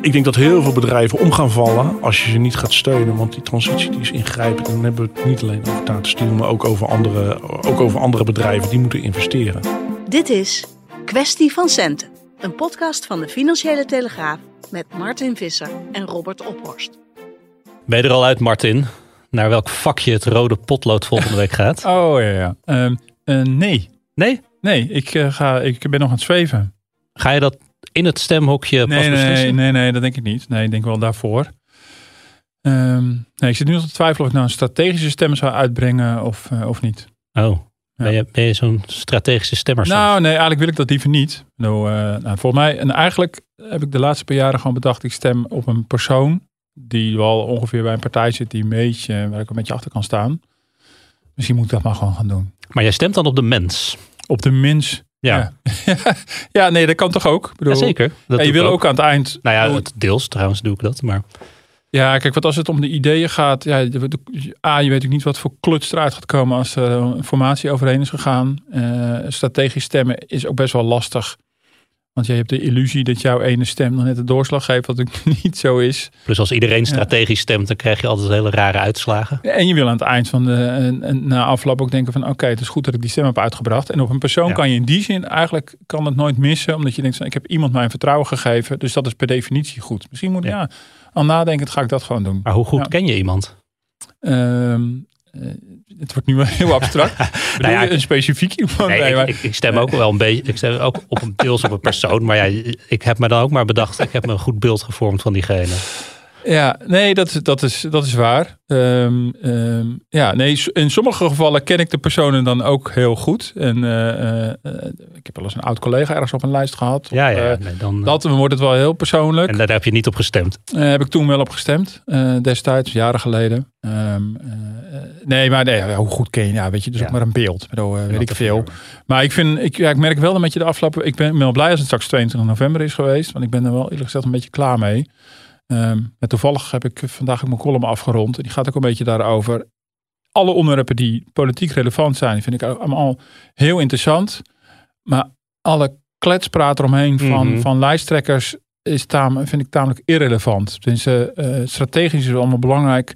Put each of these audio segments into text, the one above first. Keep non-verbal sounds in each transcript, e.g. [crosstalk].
Ik denk dat heel veel bedrijven om gaan vallen als je ze niet gaat steunen. Want die transitie die is ingrijpend. En dan hebben we het niet alleen over Tata Steel, maar ook over, andere, ook over andere bedrijven die moeten investeren. Dit is Kwestie van Centen. Een podcast van de Financiële Telegraaf met Martin Visser en Robert Ophorst. Ben je er al uit, Martin? Naar welk vakje het rode potlood volgende week [laughs] gaat? Oh ja, ja. Ehm, eh, nee. Nee? Nee, ik, eh, ga, ik ben nog aan het zweven. Ga je dat in het stemhokje pas Nee, nee, beslissen? nee, nee, dat denk ik niet. Nee, ik denk wel daarvoor. Ehm, nee, ik zit nu nog te twijfelen of ik nou een strategische stem zou uitbrengen of, eh, of niet. Oh, ben je, zo'n strategische stemmer? soms? Nou, nee, eigenlijk wil ik dat liever niet. Nou, eh, nou, volgens mij, en eigenlijk heb ik de laatste paar jaren gewoon bedacht, ik stem op een persoon die wel ongeveer bij een partij zit die een beetje, waar ik een beetje achter kan staan. Misschien moet ik dat maar gewoon gaan doen. Maar jij stemt dan op de mens. Op de mens. Ja, Ja, [laughs] ja nee, dat kan toch ook? Ik bedoel, zeker. Dat en je wil ook. aan het eind. Nou ja, het deels trouwens doe ik dat. Maar Ja, kijk, want als het om de ideeën gaat. Ja, de- de- A, je weet ook niet wat voor kluts eruit gaat komen als er een formatie overheen is gegaan. Eh, strategisch stemmen is ook best wel lastig. Want je hebt de illusie dat jouw ene stem nog net de doorslag geeft, wat ook [laughs] niet zo is. plus als iedereen strategisch stemt, dan krijg je altijd hele rare uitslagen. En je wil aan het eind van de na afloop ook denken van oké, het is goed dat ik die stem heb uitgebracht. En op een persoon Ja. kan je in die zin eigenlijk kan het nooit missen, omdat je denkt van ik heb iemand mijn vertrouwen gegeven, dus dat is per definitie goed. Misschien moet ik Ja. ja, al nadenken, ga ik dat gewoon doen. Maar hoe goed Ja. ken je iemand? Eh, het wordt nu wel heel abstract. [laughs] Bedoel Nou ja, een specifiek iemand? Nee, Nee, ik, maar- ik, ik stem ook wel een beetje. Ik stem ook op een deels op een persoon. Maar ja, ik heb me dan ook maar bedacht. Ik heb me een goed beeld gevormd van diegene. Ja, nee, dat, is- dat, is, dat is waar. Ehm, ehm, ja, nee, in sommige gevallen ken ik de personen dan ook heel goed. En eh, eh, eh, ik heb wel eens een oud collega ergens op een lijst gehad. Ja, ja. nee, dan, dat dan wordt het wel heel persoonlijk. en daar heb je niet op gestemd. Eh, heb ik toen wel op gestemd, destijds, jaren geleden. Ehm, eh, eh, nee, maar nee, hoe goed ken je? Ja, weet je, dus Ja. ook maar een beeld. Ik bedoel, weet ik veel. Maar ik, vind, ik, ja, ik merk wel een beetje de afgelopen... Ik ben wel blij als het straks 22 november is geweest. Want ik ben er wel eerlijk gezegd een beetje klaar mee. Ehm, maar toevallig heb ik vandaag ook mijn column afgerond. En die gaat ook een beetje daarover. Alle onderwerpen die politiek relevant zijn, vind ik allemaal heel interessant. Maar alle kletspraat eromheen van, Mhm. van lijsttrekkers is tam, vind ik tamelijk irrelevant. Tenminste, eh, strategisch is het allemaal belangrijk.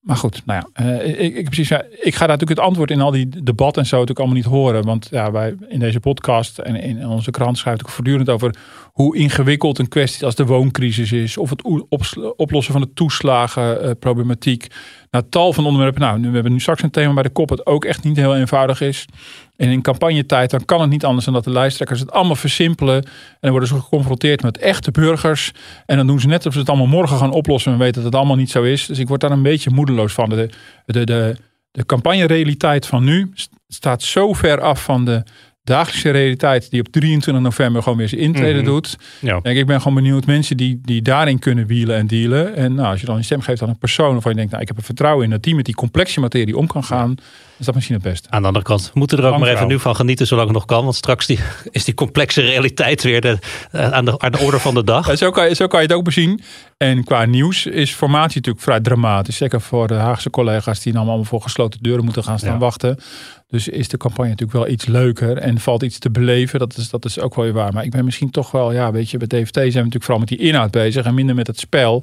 Maar goed, nou ja, eh, ik, ik, precies, ja, ik ga daar natuurlijk het antwoord in al die debatten en zo natuurlijk allemaal niet horen. Want ja, wij in deze podcast en in onze krant schrijft ook voortdurend over hoe ingewikkeld een kwestie als de wooncrisis is. Of het oplossen van de toeslagenproblematiek. Nou, tal van onderwerpen. Nou, nu, we hebben nu straks een thema bij de kop, het ook echt niet heel eenvoudig is. En in campagnetijd, dan kan het niet anders dan dat de lijsttrekkers het allemaal versimpelen. En dan worden ze geconfronteerd met echte burgers. En dan doen ze net alsof ze het allemaal morgen gaan oplossen. En weten dat het allemaal niet zo is. Dus ik word daar een beetje moedeloos van. De, de, de, de campagnerealiteit van nu st- staat zo ver af van de dagelijkse realiteit die op 23 november gewoon weer zijn intrede Mhm. doet. Ja. Kijk, ik ben gewoon benieuwd mensen die, die daarin kunnen wielen en dealen. En nou, als je dan een stem geeft aan een persoon waarvan je denkt, nou, ik heb er vertrouwen in dat die met die complexe materie om kan gaan, is dat misschien het beste. Aan de andere kant, we moeten er ook maar even nu van genieten zolang het nog kan. Want straks die, [laughs] is die complexe realiteit weer de, eh, aan, de, aan de orde van de dag. Ja, zo, kan je, zo kan je het ook bezien. En qua nieuws is formatie natuurlijk vrij dramatisch. Zeker voor de Haagse collega's die dan allemaal voor gesloten deuren moeten gaan staan Ja. wachten. Dus is de campagne natuurlijk wel iets leuker en valt iets te beleven. Dat is, dat is ook wel weer waar. Maar ik ben misschien toch wel, ja, weet je, bij DFT zijn we natuurlijk vooral met die inhoud bezig en minder met het spel.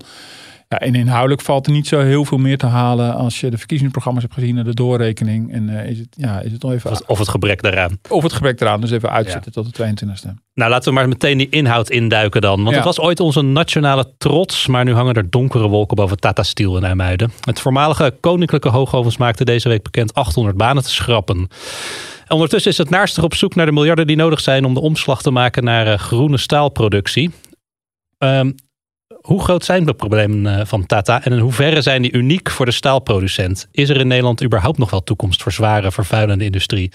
Ja, en inhoudelijk valt er niet zo heel veel meer te halen als je de verkiezingsprogramma's hebt gezien en de doorrekening. En uh, is, het, ja, is het nog even. Of het, of het gebrek daaraan. Of het gebrek eraan, dus even uitzetten tot de 22e. Nou, laten we maar meteen die inhoud induiken dan. Want Ja. het was ooit onze nationale trots, maar nu hangen er donkere wolken boven Tata Steel in IJmuiden. Het voormalige koninklijke hoogovens maakte deze week bekend 800 banen te schrappen. En Ondertussen is het naarstig op zoek naar de miljarden die nodig zijn om de omslag te maken naar eh, groene staalproductie. Ehm, hoe groot zijn de problemen eh, van Tata en in hoeverre zijn die uniek voor de staalproducent? Is er in Nederland überhaupt nog wel toekomst voor zware, vervuilende industrie?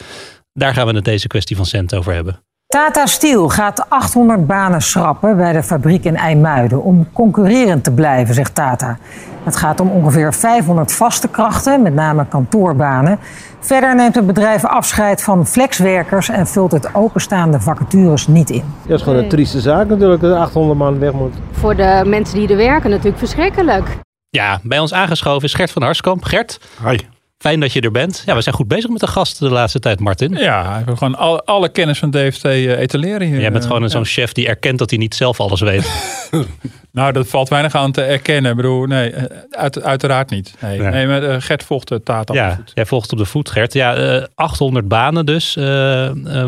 Daar gaan we het deze kwestie van cent over hebben. Tata Steel gaat 800 banen schrappen bij de fabriek in IJmuiden om concurrerend te blijven, zegt Tata. Het gaat om ongeveer 500 vaste krachten, met name kantoorbanen. Verder neemt het bedrijf afscheid van flexwerkers en vult het openstaande vacatures niet in. Ja, dat is gewoon een trieste zaak natuurlijk dat er 800 man weg moet. Voor de mensen die er werken natuurlijk verschrikkelijk. Ja, bij ons aangeschoven is Gert van Harskamp. Gert, Hi. Fijn dat je er bent. Ja, we zijn goed bezig met de gasten de laatste tijd, Martin. Ja, hij wil gewoon alle, alle kennis van DFT eh, etaleren hier. Jij bent gewoon een zo'n chef die erkent dat hij niet zelf alles weet. [laughs] Nou, dat valt weinig aan te erkennen. Ik bedoel, nee, eh, uit, uiteraard niet. Nee, maar eh, Gert volgt de taat op de ja, voet. jij volgt op de voet, Gert. Ja, eh, 800 banen dus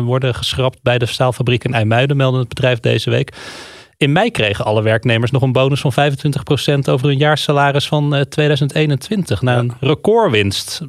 worden geschrapt bij de staalfabriek in IJmuiden, melden het bedrijf deze week. In mei kregen alle werknemers nog een bonus van 25% over hun jaarsalaris van eh, 2021. Na een recordwinst.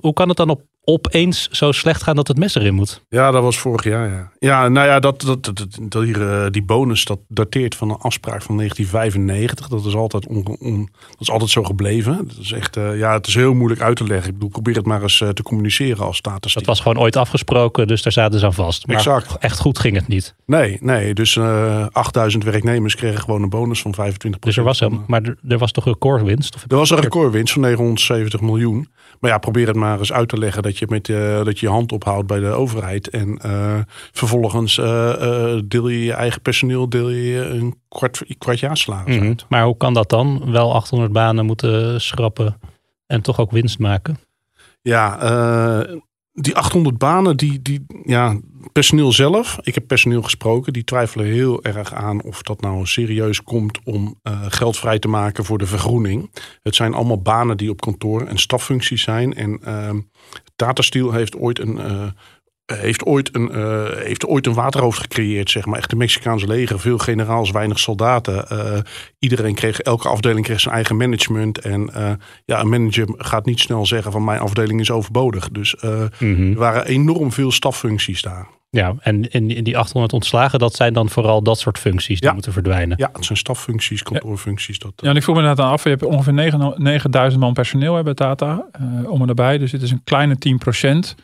Hoe kan het dan op, opeens zo slecht gaan dat het mes erin moet? Ja, dat was vorig jaar, ja. Ja, nou ja, dat, dat, dat, hier, eh, die bonus dat dateert van een afspraak van 1995. Dat is altijd, on, on- dat is altijd zo gebleven. Dat is echt, eh, ja, het is heel moeilijk uit te leggen. Ik bedoel, probeer het maar eens eh, te communiceren als status. Dat was gewoon ooit afgesproken, dus daar zaten ze aan vast. Maar Exact. echt goed ging het niet. Nee, nee. Dus eh 8000 werknemers kregen gewoon een bonus van 25 Dus er was, hem, maar er, er was toch recordwinst? Of Er was een recordwinst van 970 miljoen. Maar ja, probeer het maar eens uit te leggen dat je met eh, dat je je hand ophoudt bij de overheid. En eh, vervolgens eh, deel je je eigen personeel deel je een kwart, kwartjaarsalaris Mhm. uit. Maar hoe kan dat dan? Wel 800 banen moeten schrappen en toch ook winst maken? Ja, die 800 banen, die, die, ja, personeel zelf. Ik heb personeel gesproken, die twijfelen heel erg aan of dat nou serieus komt om eh, geld vrij te maken voor de vergroening. Het zijn allemaal banen die op kantoor en staffuncties zijn. En Steel heeft ooit een. eh, heeft ooit, een, eh, heeft ooit een waterhoofd gecreëerd, zeg maar. Echt de Mexicaanse leger. Veel generaals, weinig soldaten. Eh, iedereen kreeg, elke afdeling kreeg zijn eigen management. En eh, ja, een manager gaat niet snel zeggen van mijn afdeling is overbodig. Dus eh, er waren enorm veel staffuncties daar. Ja, en in, in die 800 ontslagen, dat zijn dan vooral dat soort functies die Ja. moeten verdwijnen. Ja, het zijn staffuncties, kantoorfuncties. Dat, Ja, en ik vroeg me inderdaad af. Je hebt ongeveer 9 9000 man personeel bij Tata. eh, om en nabij. Dus dit is een kleine 10 procent.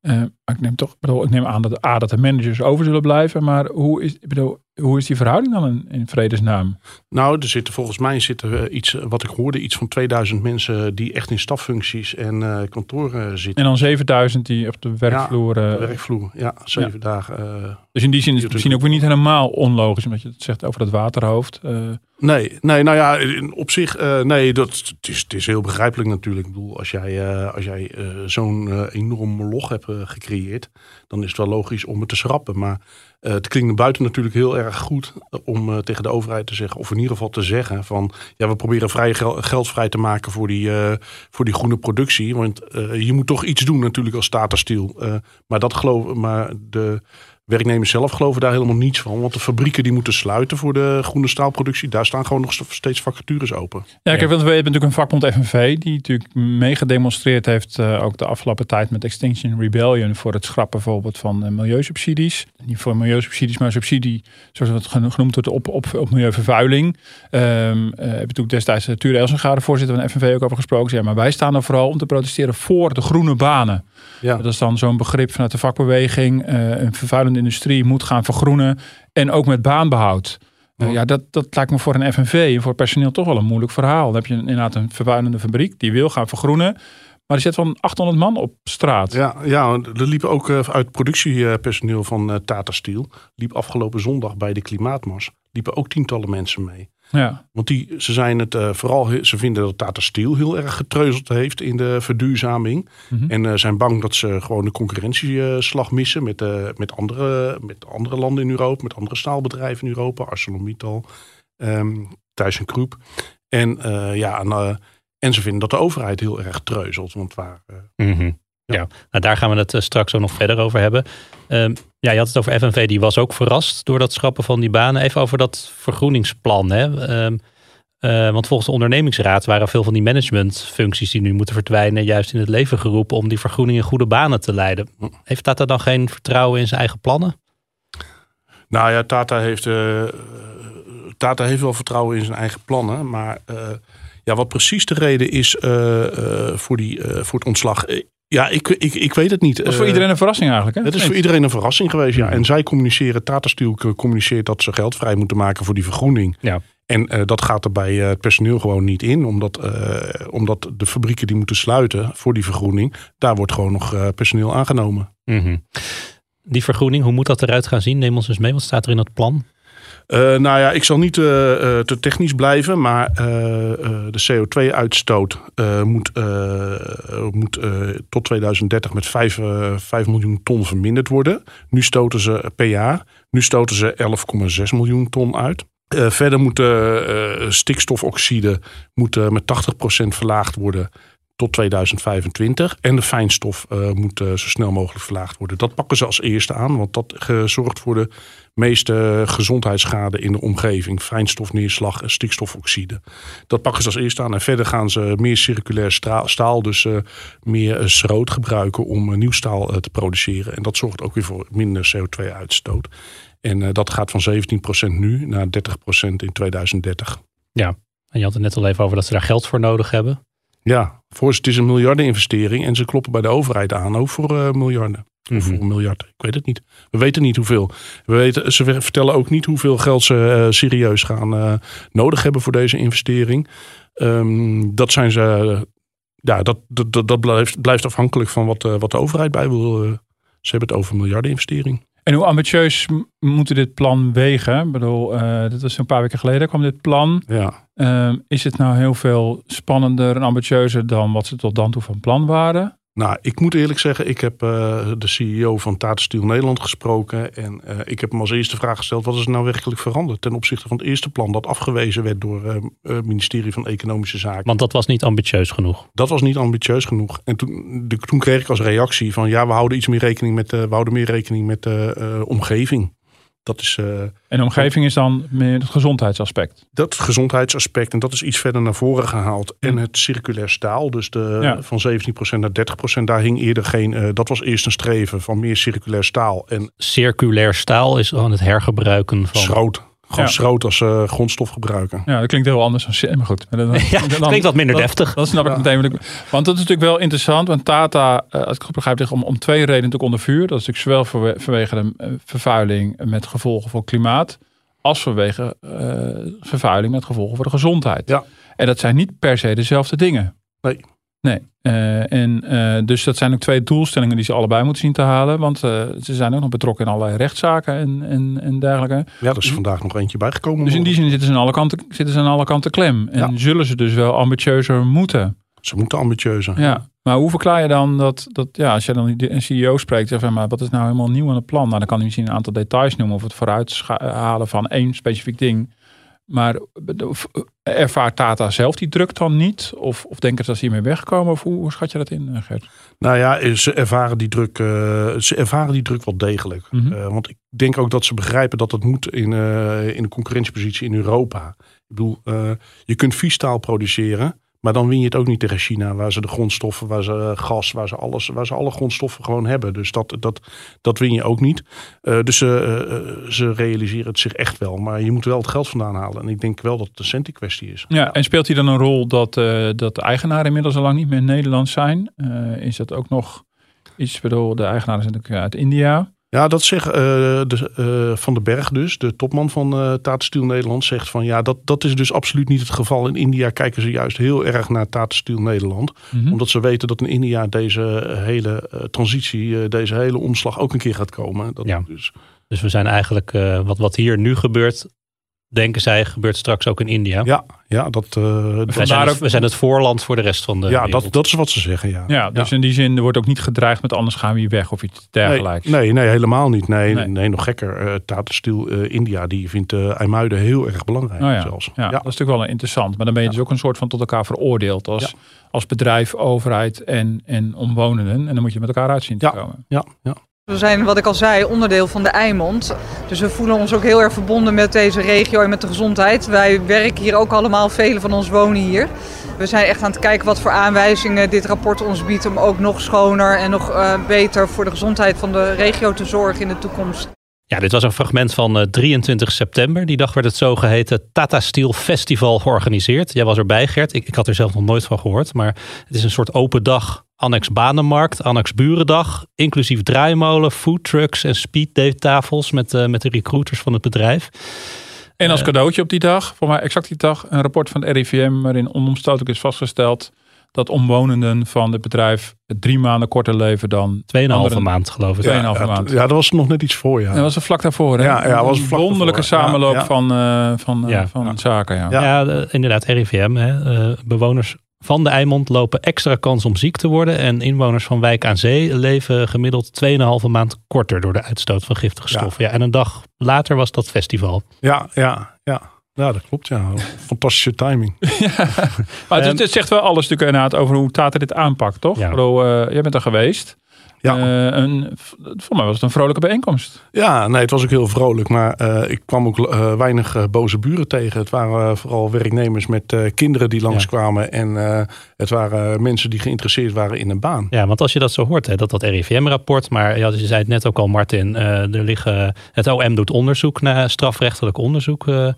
Maar ik neem toch, bedoel, ik neem aan dat, A, dat de managers over zullen blijven. Maar hoe is, ik bedoel, hoe is die verhouding dan in, in vredesnaam? Nou, er zitten volgens mij zitten eh, iets, wat ik hoorde, iets van 2000 mensen die echt in staffuncties en eh, kantoren zitten. En dan 7000 die op de werkvloer. eh, De werkvloer, ja, zeven dagen. eh, dus in die zin is het misschien ook weer niet helemaal onlogisch. Omdat je het zegt over dat waterhoofd. eh. Nee, nee, nou ja, in- op zich, eh, nee, dat, het, is, het is heel begrijpelijk natuurlijk. Ik bedoel, als jij, eh, als jij eh, zo'n eh, enorm moloch hebt eh, gecreëerd, dan is het wel logisch om het te schrappen. Maar eh, het klinkt buiten natuurlijk heel erg goed om eh, tegen de overheid te zeggen, of in ieder geval te zeggen van, ja, we proberen vrij gel- geld vrij te maken voor die, eh, voor die groene productie. Want eh, je moet toch iets doen natuurlijk als Tata. Eh, maar dat geloof, maar de werknemers zelf geloven daar helemaal niets van. Want de fabrieken die moeten sluiten voor de groene staalproductie. Daar staan gewoon nog steeds vacatures open. Ja, kijk, want we hebben natuurlijk een vakbond FNV die natuurlijk meegedemonstreerd heeft eh, ook de afgelopen tijd met Extinction Rebellion voor het schrappen bijvoorbeeld van eh, milieusubsidies. Niet voor milieusubsidies, maar subsidie, zoals het geno- genoemd wordt, op, op, op milieuvervuiling. Ehm eh, heb je toen destijds de Ture Elsenga, de voorzitter van de FNV, ook over gesproken. Ja, maar wij staan er vooral om te protesteren voor de groene banen. Ja. Dat is dan zo'n begrip vanuit de vakbeweging. eh, een vervuilende industrie moet gaan vergroenen en ook met baanbehoud. Nou ja, dat, dat lijkt me voor een FNV en voor personeel toch wel een moeilijk verhaal. Dan heb je inderdaad een vervuilende fabriek die wil gaan vergroenen. Maar die zet van 800 man op straat. Ja, ja er liep ook eh, uit productiepersoneel van eh, Tata Steel. liep afgelopen zondag bij de Klimaatmars. liepen ook tientallen mensen mee. Ja. Want die, ze zijn het eh, vooral, ze vinden dat Tata Steel heel erg getreuzeld heeft in de verduurzaming. Mhm. En eh, zijn bang dat ze gewoon de concurrentieslag missen met, eh, met, andere, met andere landen in Europa, met andere staalbedrijven in Europa, ArcelorMittal, ehm Thijs en Kroep. En, ja, en, en ze vinden dat de overheid heel erg treuzelt. Want waar, Mhm. Ja, nou, daar gaan we het straks ook nog verder over hebben. Ehm, ja, je had het over FNV, die was ook verrast door dat schrappen van die banen. Even over dat vergroeningsplan. Hè? Ehm, eh, want volgens de ondernemingsraad waren veel van die managementfuncties die nu moeten verdwijnen, juist in het leven geroepen om die vergroening in goede banen te leiden. Heeft Tata dan geen vertrouwen in zijn eigen plannen? Nou ja, Tata heeft, eh, Tata heeft wel vertrouwen in zijn eigen plannen. Maar eh, ja, wat precies de reden is voor, die, voor het ontslag. Eh, ja, ik, ik, ik weet het niet. Dat is voor Eh, iedereen een verrassing eigenlijk. Hè? Het is voor iedereen een verrassing geweest, ja. En zij communiceren, Tata Steel communiceert dat ze geld vrij moeten maken voor die vergroening. Ja. En eh, dat gaat er bij eh, het personeel gewoon niet in, omdat, eh, omdat de fabrieken die moeten sluiten voor die vergroening, daar wordt gewoon nog eh, personeel aangenomen. Mhm. Die vergroening, hoe moet dat eruit gaan zien? Neem ons eens mee, wat staat er in het plan? Eh, nou ja, ik zal niet eh, eh, te technisch blijven, maar de CO2-uitstoot eh, moet, moet tot 2030 met 5, eh, 5 miljoen ton verminderd worden. Nu stoten ze per jaar, nu stoten ze 11,6 miljoen ton uit. Verder moet de stikstofoxide met 80% verlaagd worden tot 2025. En de fijnstof eh, moet eh, zo snel mogelijk verlaagd worden. Dat pakken ze als eerste aan, want dat zorgt voor de meeste gezondheidsschade in de omgeving. Fijnstofneerslag en stikstofoxide. Dat pakken ze als eerste aan. En verder gaan ze meer circulair staal, dus eh, meer schroot gebruiken om nieuw staal te produceren. En dat zorgt ook weer voor minder CO2-uitstoot. En dat gaat van 17% nu naar 30% in 2030. Ja, en je had het net al even over dat ze daar geld voor nodig hebben. Ja, voor ze het is een miljardeninvestering en ze kloppen bij de overheid aan ook voor eh, miljarden. Of voor een miljard, ik weet het niet. We weten niet hoeveel. We weten, ze vertellen ook niet hoeveel geld ze eh, serieus gaan eh, nodig hebben voor deze investering. Ehm, dat zijn ze. ja, dat, dat, dat, blijft, blijft afhankelijk van wat, wat de overheid bij wil. ze hebben het over miljardeninvestering. En hoe ambitieus m- moet dit plan wegen? Ik bedoel, eh dit was een paar weken geleden kwam dit plan. Ja. Ehm, is het nou heel veel spannender en ambitieuzer dan wat ze tot dan toe van plan waren? Nou, ik moet eerlijk zeggen, ik heb eh, de CEO van Tata Steel Nederland gesproken. En eh, ik heb hem als eerste vraag gesteld: wat is er nou werkelijk veranderd ten opzichte van het eerste plan dat afgewezen werd door eh, het ministerie van Economische Zaken? Want dat was niet ambitieus genoeg. Dat was niet ambitieus genoeg. En toen, de- toen kreeg ik als reactie van ja, we houden iets meer rekening met, we houden meer rekening met de omgeving. Dat is, eh, En de omgeving is dan meer het gezondheidsaspect. dat gezondheidsaspect en dat is iets verder naar voren gehaald. En het circulair staal, dus de, Ja. van 17% naar 30%, daar hing eerder geen, eh, dat was eerst een streven van meer circulair staal. En Circulair staal is gewoon het hergebruiken van... schroot. Gewoon Ja. schroot als eh, grondstof gebruiken. Ja, dat klinkt heel anders dan C- maar goed. Dan- [laughs] Ja, het klinkt wat minder dat- deftig. Dat snap ik meteen. Want dat is natuurlijk wel interessant. Want Tata, eh, als ik het goed begrijp, ligt om, om twee redenen natuurlijk onder vuur. Dat is natuurlijk zowel vanwe- vanwege de eh, vervuiling met gevolgen voor klimaat. Als vanwege eh, vervuiling met gevolgen voor de gezondheid. Ja. En dat zijn niet per se dezelfde dingen. Nee. Nee. Eh, en eh, dus dat zijn ook twee doelstellingen die ze allebei moeten zien te halen. Want eh, ze zijn ook nog betrokken in allerlei rechtszaken en, en, en dergelijke. Ja, er is vandaag nog eentje bijgekomen. Dus in die zin zitten ze aan alle kanten, zitten ze aan alle kanten klem. En Ja. zullen ze dus wel ambitieuzer moeten. Ze moeten ambitieuzer. Ja, maar hoe verklaar je dan dat, dat ja, als je dan een CEO spreekt, zeg maar, wat is nou helemaal nieuw aan het plan? Nou, dan kan hij misschien een aantal details noemen of het vooruithalen van één specifiek ding. Maar ervaart Tata zelf die druk dan niet? Of, of denken ze dat ze hiermee wegkomen? Of hoe, hoe schat je dat in, eh, Gert? Nou ja, ze ervaren die druk, eh, ze ervaren die druk wel degelijk. Mhm. Eh, want ik denk ook dat ze begrijpen dat het moet in, eh, in de concurrentiepositie in Europa. Ik bedoel, eh, je kunt viestaal produceren, maar dan win je het ook niet tegen China, waar ze de grondstoffen, waar ze eh, gas, waar ze alles, waar ze alle grondstoffen gewoon hebben. Dus dat, dat, dat win je ook niet. Eh, dus ze, eh, ze realiseren het zich echt wel, maar je moet wel het geld vandaan halen. En ik denk wel dat het een centie-kwestie is. Ja, en speelt hij dan een rol dat, dat de eigenaren inmiddels al lang niet meer in Nederland zijn? Is dat ook nog iets, bedoel, de eigenaren zijn natuurlijk uit India. Ja, dat zegt eh, de, eh, Van den Berg dus, de topman van eh Tata Steel Nederland, zegt van ja, dat, dat is dus absoluut niet het geval. In India kijken ze juist heel erg naar Tata Steel Nederland. Mhm. Omdat ze weten dat in India deze hele transitie, deze hele omslag ook een keer gaat komen. Dat Ja. dus, Dus we zijn eigenlijk, wat, wat hier nu gebeurt, denken zij, gebeurt straks ook in India. Ja, ja dat, uh, we, zijn het, we zijn het voorland voor de rest van de Ja, wereld. dat, dat is wat ze zeggen, ja. Ja, dus in die zin er wordt ook niet gedreigd met anders gaan we hier weg of iets dergelijks. Nee, nee, nee helemaal niet. Nee, nee. nee nog gekker. Uh, Tata Steel uh, India, die vindt uh, IJmuiden heel erg belangrijk oh ja. zelfs. Ja, dat is natuurlijk wel interessant. Maar dan ben je dus ook een soort van tot elkaar veroordeeld als, als bedrijf, overheid en, en omwonenden. En dan moet je met elkaar uitzien te komen. Ja, ja. We zijn, wat ik al zei, onderdeel van de Eimond. Dus we voelen ons ook heel erg verbonden met deze regio en met de gezondheid. Wij werken hier ook allemaal, velen van ons wonen hier. We zijn echt aan het kijken wat voor aanwijzingen dit rapport ons biedt om ook nog schoner en nog uh, beter voor de gezondheid van de regio te zorgen in de toekomst. Ja, dit was een fragment van uh, 23 september. Die dag werd het zogeheten Tata Steel Festival georganiseerd. Jij was erbij, Gert. Ik, ik had er zelf nog nooit van gehoord. Maar het is een soort open dag Annex Banenmarkt, Annex Burendag, inclusief draaimolen, foodtrucks en speeddate-tafels met, uh, met de recruiters van het bedrijf. En als cadeautje op die dag, voor mij exact die dag, een rapport van de RIVM waarin onomstotelijk is vastgesteld dat omwonenden van het bedrijf drie maanden korter leven dan... Tweeënhalve maand geloof ik. Tweeënhalve ja, maand. Ja, dat was nog net iets voor, ja. Dat was er vlak daarvoor, hè? Ja, ja was een wonderlijke daarvoor. samenloop Ja, ja. van, uh, van, uh, Ja. van zaken, ja. Ja, ja, inderdaad, RIVM. Hè. Uh, bewoners van de Eimond lopen extra kans om ziek te worden. En inwoners van Wijk aan Zee leven gemiddeld 2,5 maand korter door de uitstoot van giftige Ja. stoffen. Ja, en een dag later was dat festival. Ja, ja, ja. Ja, dat klopt, ja. Fantastische timing. [laughs] Maar het, het zegt wel alles natuurlijk inderdaad over hoe Tata dit aanpakt, toch? Ja. Bedoel, eh, jij bent er geweest. Ja. Eh, een, voor mij was het een vrolijke bijeenkomst. Ja, nee, het was ook heel vrolijk. Maar eh, ik kwam ook eh, weinig boze buren tegen. Het waren vooral werknemers met eh, kinderen die langskwamen. En eh, het waren mensen die geïnteresseerd waren in een baan. Ja, want als je dat zo hoort, hè, dat dat RIVM-rapport, maar ja, je zei het net ook al, Martin, eh, er liggen, het OM doet onderzoek naar strafrechtelijk onderzoek. eh,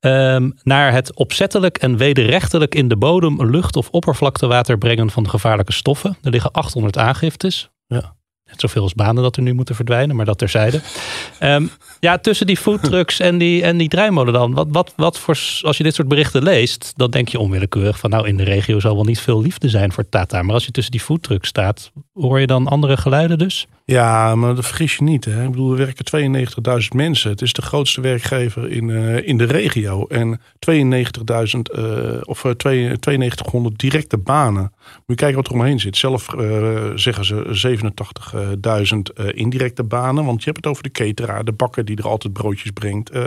ehm, naar het opzettelijk en wederrechtelijk in de bodem, lucht of oppervlaktewater brengen van gevaarlijke stoffen. Er liggen 800 aangiftes. Ja. Net zoveel als banen dat er nu moeten verdwijnen, maar dat terzijde. [laughs] Ehm ja, tussen die foodtrucks en die, en die draaimolen dan. Wat, wat, wat voor, als je dit soort berichten leest, dan denk je onwillekeurig van nou in de regio zal wel niet veel liefde zijn voor Tata. Maar als je tussen die foodtrucks staat, hoor je dan andere geluiden dus? Ja, maar dat vergis je niet. Hè. Ik bedoel, er werken 92.000 mensen. Het is de grootste werkgever in, eh, in de regio. En 92.000 eh, of eh, twee- 9200 directe banen. Moet je kijken wat er omheen zit. Zelf eh, zeggen ze 87.000 eh, indirecte banen. Want je hebt het over de cateraar, de bakker die er altijd broodjes brengt. eh,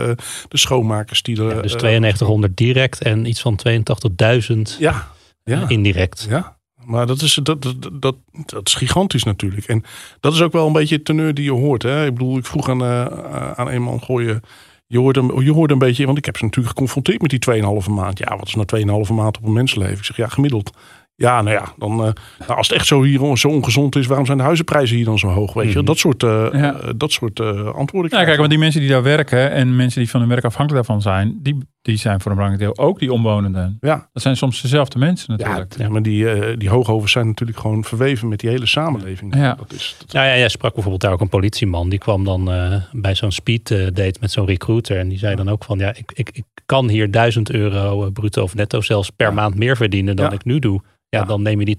de schoonmakers die er... Ja, dus eh, 9200 direct en iets van 82.000 ja, ja. indirect. Ja, maar dat is, dat, dat, dat, dat is gigantisch natuurlijk. En dat is ook wel een beetje het teneur die je hoort. Hè? Ik bedoel, ik vroeg aan, eh, aan een man, gooi je... Je hoort, een, je hoort een beetje, want ik heb ze natuurlijk geconfronteerd met die 2,5 maand. Ja, wat is nou 2,5 maand op een mensenleven? Ik zeg, ja, gemiddeld. Ja, nou ja, dan, eh, nou, als het echt zo, hier, zo ongezond is, waarom zijn de huizenprijzen hier dan zo hoog? Weet je, Mhm. dat soort, eh, Ja. dat soort antwoorden. Ja, kijk, want die mensen die daar werken en mensen die van hun werk afhankelijk daarvan zijn, die, die zijn voor een belangrijk deel ook die omwonenden. Ja. Dat zijn soms dezelfde mensen natuurlijk. ja, maar die, eh die hoogovens zijn natuurlijk gewoon verweven met die hele samenleving. Ja. Dat is, dat, Ja, ja, jij sprak bijvoorbeeld daar ook een politieman. Die kwam dan eh, bij zo'n speed eh, date met zo'n recruiter. En die zei dan ook van, ja, ik, ik, ik kan hier 1000 euro bruto of netto zelfs per Ja. maand meer verdienen dan Ja. ik nu doe. Ja, Ja. dan neem je die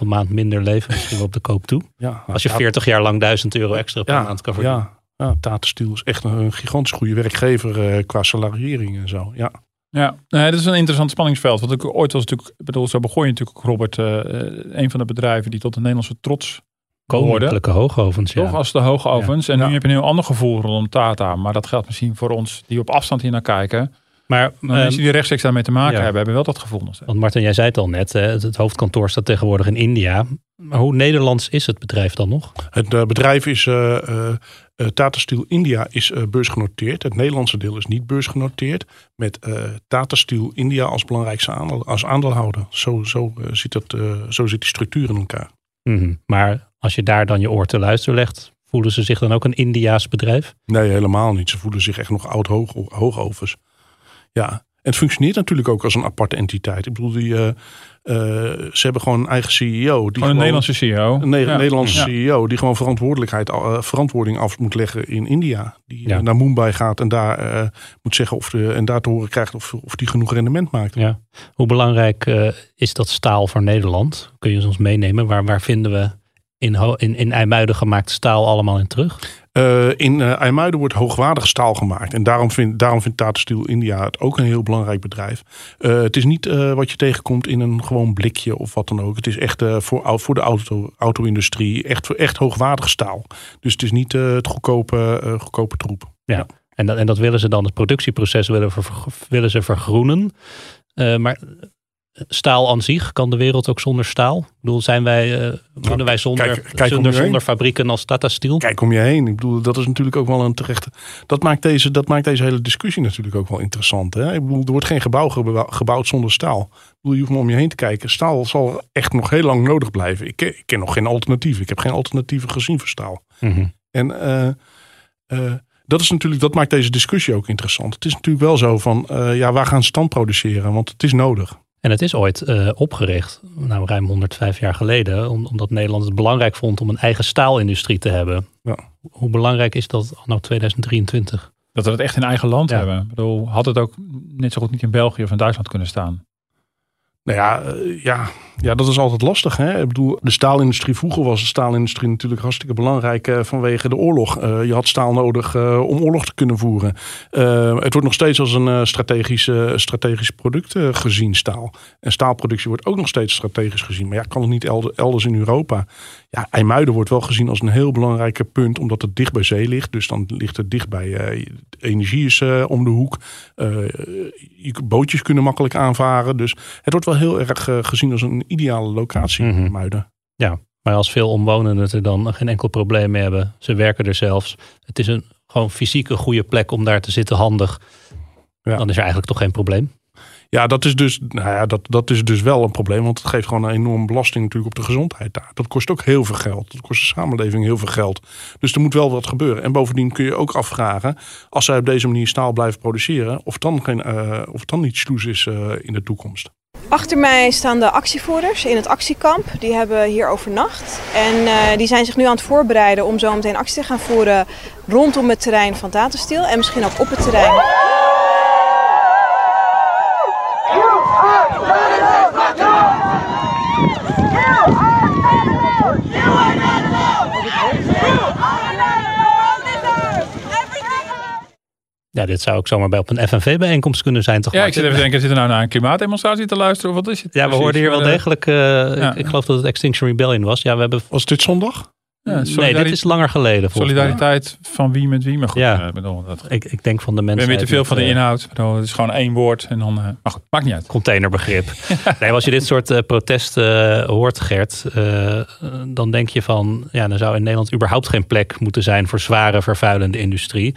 2,5 maand minder leven misschien wel op de koop toe. ja, Als je ja, 40 jaar lang 1000 euro extra per ja, maand kan verdienen. Ja, ja Tata Steel is echt een, een gigantisch goede werkgever eh, qua salariering en zo. Ja, Ja, nee, dat is een interessant spanningsveld. Want ik ooit was natuurlijk, ik bedoel, zo begon je natuurlijk ook, Robert, eh, eh, een van de bedrijven die tot de Nederlandse trots. Koninklijke hoogovens, ja. Toch als de hoge ovens. En Ja. nu heb je een heel ander gevoel rondom Tata. Maar dat geldt misschien voor ons die op afstand hier naar kijken. Maar mensen die rechtstreeks daarmee te maken ja. hebben, hebben wel dat steeds. Want Martin, jij zei het al net, hè, het, hoofdkantoor staat tegenwoordig in India. Maar hoe Nederlands is het bedrijf dan nog? het eh, bedrijf is, eh, eh, eh, Tata Steel India is beursgenoteerd. Het Nederlandse deel is niet beursgenoteerd. Met eh, Tata Steel India als belangrijkste aandeel, als aandeelhouder. Zo, zo, zit dat, eh, zo zit die structuur in elkaar. Mhm. Maar als je daar dan je oor te luisteren legt, voelen ze zich dan ook een Indiaas bedrijf? Nee, helemaal niet. Ze voelen zich echt nog oud hoog, hoogovens. Ja, en het functioneert natuurlijk ook als een aparte entiteit. Ik bedoel, die, eh, eh, ze hebben gewoon een eigen CEO. Die Gewoon een Nederlandse CEO. Een Ne- Ja. Nederlandse Ja. CEO die gewoon verantwoordelijkheid, eh, verantwoording af moet leggen in India. Die Ja. naar Mumbai gaat en daar eh, moet zeggen of de, en daar te horen krijgt of, of die genoeg rendement maakt. Ja. Hoe belangrijk eh, is dat staal voor Nederland? Kun je ons meenemen? Waar, waar vinden we in, in, in IJmuiden gemaakt staal allemaal in terug? Eh, in eh IJmuiden wordt hoogwaardig staal gemaakt. En daarom vindt, daarom vindt Tata Steel India het ook een heel belangrijk bedrijf. Eh, het is niet wat je tegenkomt in een gewoon blikje of wat dan ook. Het is echt voor, voor de auto, auto-industrie echt, echt hoogwaardig staal. Dus het is niet het goedkope, goedkope troep. Ja. En, dat, en dat willen ze dan, het productieproces willen, ver- willen ze vergroenen. Maar staal aan zich, kan de wereld ook zonder staal? Ik bedoel, zijn wij, kunnen wij zonder, kijk- kijk om zonder, zonder fabrieken als Tata Steel? Kijk om je heen. Ik bedoel, dat is natuurlijk ook wel een terechte. Dat maakt deze, dat maakt deze hele discussie natuurlijk ook wel interessant. Hè? Ik bedoel, er wordt geen gebouw gebouw- gebouwd zonder staal. Ik bedoel, je hoeft maar om je heen te kijken. Staal zal echt nog heel lang nodig blijven. Ik ken, ik ken nog geen alternatief. Ik heb geen alternatieven gezien voor staal. Mhm. En eh, eh, dat is natuurlijk, dat maakt deze discussie ook interessant. Het is natuurlijk wel zo van, ja, waar gaan stand produceren? Want het is nodig. En het is ooit eh, opgericht, nou ruim 105 jaar geleden, om- omdat Nederland het belangrijk vond om een eigen staalindustrie te hebben. Ja. Hoe belangrijk is dat anno 2023? Dat we het echt in eigen land Ja. hebben. Ik bedoel, had het ook net zo goed niet in België of in Duitsland kunnen staan. Nou ja, eh, ja, ja, dat is altijd lastig. Hè? Ik bedoel, de staalindustrie, vroeger was de staalindustrie natuurlijk hartstikke belangrijk eh, vanwege de oorlog. Eh, je had staal nodig om oorlog te kunnen voeren. Het wordt nog steeds als een strategisch, strategisch product gezien, staal. En staalproductie wordt ook nog steeds strategisch gezien. Maar ja, kan het niet elde- elders in Europa? Ja, IJmuiden wordt wel gezien als een heel belangrijk punt, omdat het dicht bij zee ligt. Dus dan ligt het dicht bij energie is om de hoek. Je, bootjes kunnen makkelijk aanvaren. Dus het wordt wel heel erg eh, gezien als een ideale locatie, Mhm. Muiden. Ja, maar als veel omwonenden er dan geen enkel probleem mee hebben, ze werken er zelfs. Het is een gewoon fysiek een goede plek om daar te zitten, handig. Ja. Dan is er eigenlijk toch geen probleem. Ja, dat is, dus, nou ja, dat, dat is dus wel een probleem. Want het geeft gewoon een enorme belasting natuurlijk op de gezondheid daar. Dat kost ook heel veel geld. Dat kost de samenleving heel veel geld. Dus er moet wel wat gebeuren. En bovendien kun je ook afvragen... als zij op deze manier staal blijven produceren... of, dan geen, eh, of het dan niet sloes is eh, in de toekomst. Achter mij staan de actievoerders in het actiekamp. Die hebben hier overnacht. En eh, die zijn zich nu aan het voorbereiden om zo meteen actie te gaan voeren rondom het terrein van Steel. En misschien ook op het terrein. Ja, dit zou ook zomaar bij op een FNV-bijeenkomst kunnen zijn, toch? Ja, ik zit even te denken, zit er nou naar een klimaatdemonstratie te luisteren? Of wat is het? Ja, we precies? hoorden hier wel eh, degelijk. eh, ik, ik geloof dat het Extinction Rebellion was. Ja, we hebben. Was dit zondag? Ja, nee, dit is langer geleden. Solidariteit van wie met wie, maar goed. Ja. eh, ik bedoel, dat, Ik, ik denk van de mensen. ben weer te veel van de inhoud. Ik bedoel, Het is gewoon één woord en dan... eh, maar goed, maakt niet uit. Containerbegrip. [laughs] nee, als je dit soort eh, protesten eh, hoort, Gert, eh, dan denk je van, ja, dan zou in Nederland überhaupt geen plek moeten zijn voor zware vervuilende industrie.